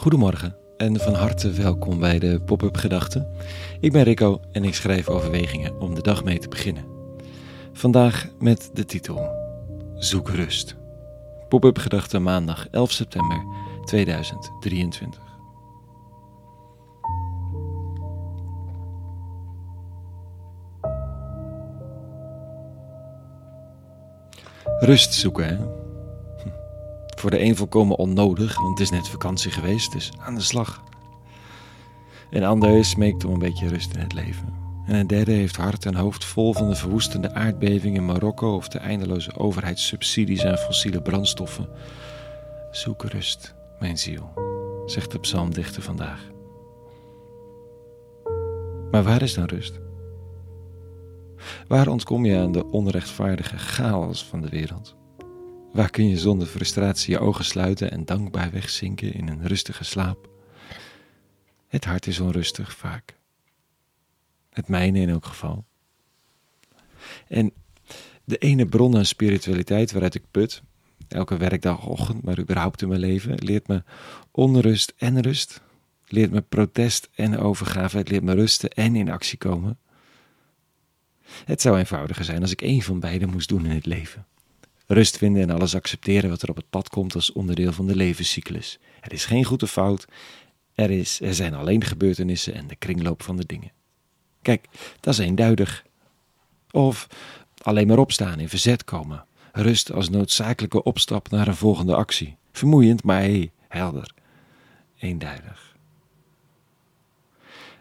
Goedemorgen en van harte welkom bij de Pop-up Gedachten. Ik ben Rico en ik schrijf overwegingen om de dag mee te beginnen. Vandaag met de titel Zoek rust. Pop-up Gedachten maandag 11 september 2023. Rust zoeken, hè? Voor de een volkomen onnodig, want het is net vakantie geweest, dus aan de slag. Een ander smeekt om een beetje rust in het leven. En een derde heeft hart en hoofd vol van de verwoestende aardbeving in Marokko of de eindeloze overheidssubsidies aan fossiele brandstoffen. Zoek rust, mijn ziel, zegt de psalmdichter vandaag. Maar waar is dan rust? Waar ontkom je aan de onrechtvaardige chaos van de wereld? Waar kun je zonder frustratie je ogen sluiten en dankbaar wegzinken in een rustige slaap? Het hart is onrustig vaak. Het mijne in elk geval. En de ene bron aan spiritualiteit waaruit ik put, elke werkdagochtend, maar überhaupt in mijn leven, leert me onrust en rust. Leert me protest en overgave. Het leert me rusten en in actie komen. Het zou eenvoudiger zijn als ik één van beide moest doen in het leven. Rust vinden en alles accepteren wat er op het pad komt als onderdeel van de levenscyclus. Er is geen goede fout. Er, is, er zijn alleen gebeurtenissen en de kringloop van de dingen. Kijk, dat is eenduidig. Of alleen maar opstaan, in verzet komen. Rust als noodzakelijke opstap naar een volgende actie. Vermoeiend, maar hey, helder. Eenduidig.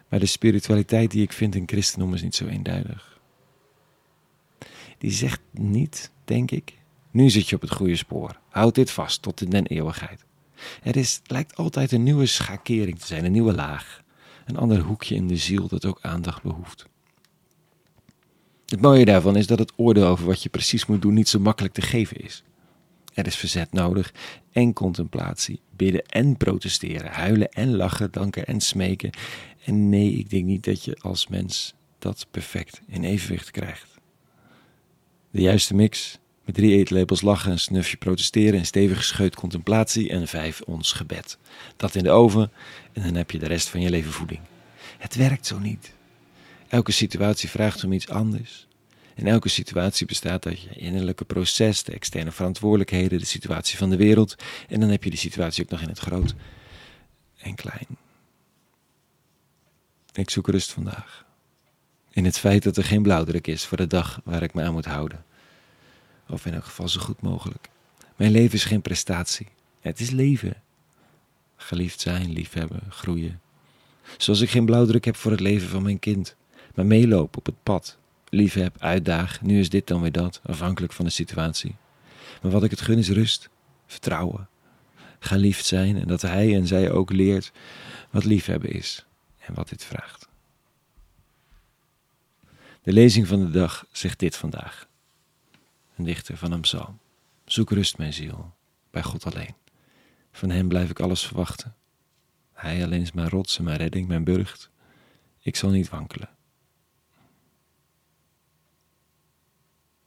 Maar de spiritualiteit die ik vind in christendom is niet zo eenduidig. Die zegt niet, denk ik, nu zit je op het goede spoor. Houd dit vast tot in den eeuwigheid. Er is, lijkt altijd een nieuwe schakering te zijn, een nieuwe laag. Een ander hoekje in de ziel dat ook aandacht behoeft. Het mooie daarvan is dat het oordeel over wat je precies moet doen niet zo makkelijk te geven is. Er is verzet nodig en contemplatie, bidden en protesteren, huilen en lachen, danken en smeken. En nee, ik denk niet dat je als mens dat perfect in evenwicht krijgt. De juiste mix met drie eetlepels lachen, een snufje protesteren, een stevige scheut contemplatie en vijf ons gebed. Dat in de oven en dan heb je de rest van je leven voeding. Het werkt zo niet. Elke situatie vraagt om iets anders. In elke situatie bestaat uit je innerlijke proces, de externe verantwoordelijkheden, de situatie van de wereld. En dan heb je de situatie ook nog in het groot en klein. Ik zoek rust vandaag. In het feit dat er geen blauwdruk is voor de dag waar ik me aan moet houden. Of in elk geval zo goed mogelijk. Mijn leven is geen prestatie. Het is leven. Geliefd zijn, liefhebben, groeien. Zoals ik geen blauwdruk heb voor het leven van mijn kind. Maar meelopen op het pad. Liefheb, uitdaag, nu is dit dan weer dat, afhankelijk van de situatie. Maar wat ik het gun is rust, vertrouwen. Geliefd zijn en dat hij en zij ook leert wat liefhebben is en wat dit vraagt. De lezing van de dag zegt dit vandaag. Een dichter van een psalm. Zoek rust, mijn ziel, bij God alleen. Van hem blijf ik alles verwachten. Hij alleen is mijn rots en mijn redding, mijn burcht. Ik zal niet wankelen.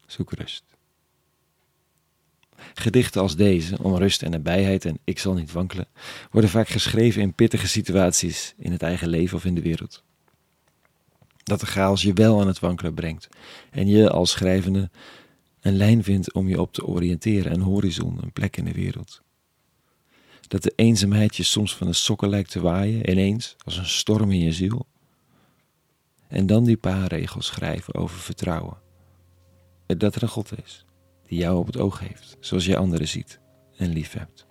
Zoek rust. Gedichten als deze, om rust en nabijheid en ik zal niet wankelen, worden vaak geschreven in pittige situaties in het eigen leven of in de wereld. Dat de chaos je wel aan het wankelen brengt en je als schrijvende een lijn vindt om je op te oriënteren, een horizon, een plek in de wereld. Dat de eenzaamheid je soms van de sokken lijkt te waaien, ineens, als een storm in je ziel. En dan die paar regels schrijven over vertrouwen. Dat er een God is, die jou op het oog heeft, zoals jij anderen ziet en lief hebt.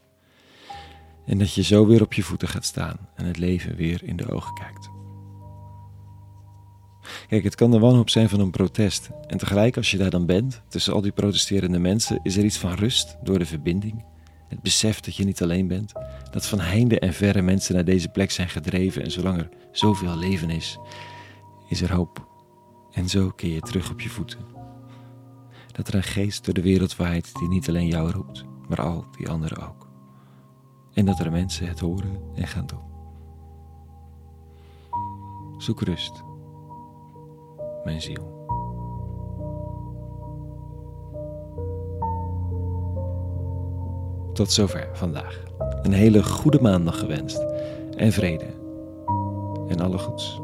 En dat je zo weer op je voeten gaat staan en het leven weer in de ogen kijkt. Kijk, het kan de wanhoop zijn van een protest. En tegelijk, als je daar dan bent, tussen al die protesterende mensen, is er iets van rust door de verbinding. Het besef dat je niet alleen bent. Dat van heinde en verre mensen naar deze plek zijn gedreven. En zolang er zoveel leven is, is er hoop. En zo keer je terug op je voeten. Dat er een geest door de wereld waait die niet alleen jou roept, maar al die anderen ook. En dat er mensen het horen en gaan doen. Zoek rust mijn ziel. Tot zover vandaag. Een hele goede maandag gewenst. En vrede. En alle goeds.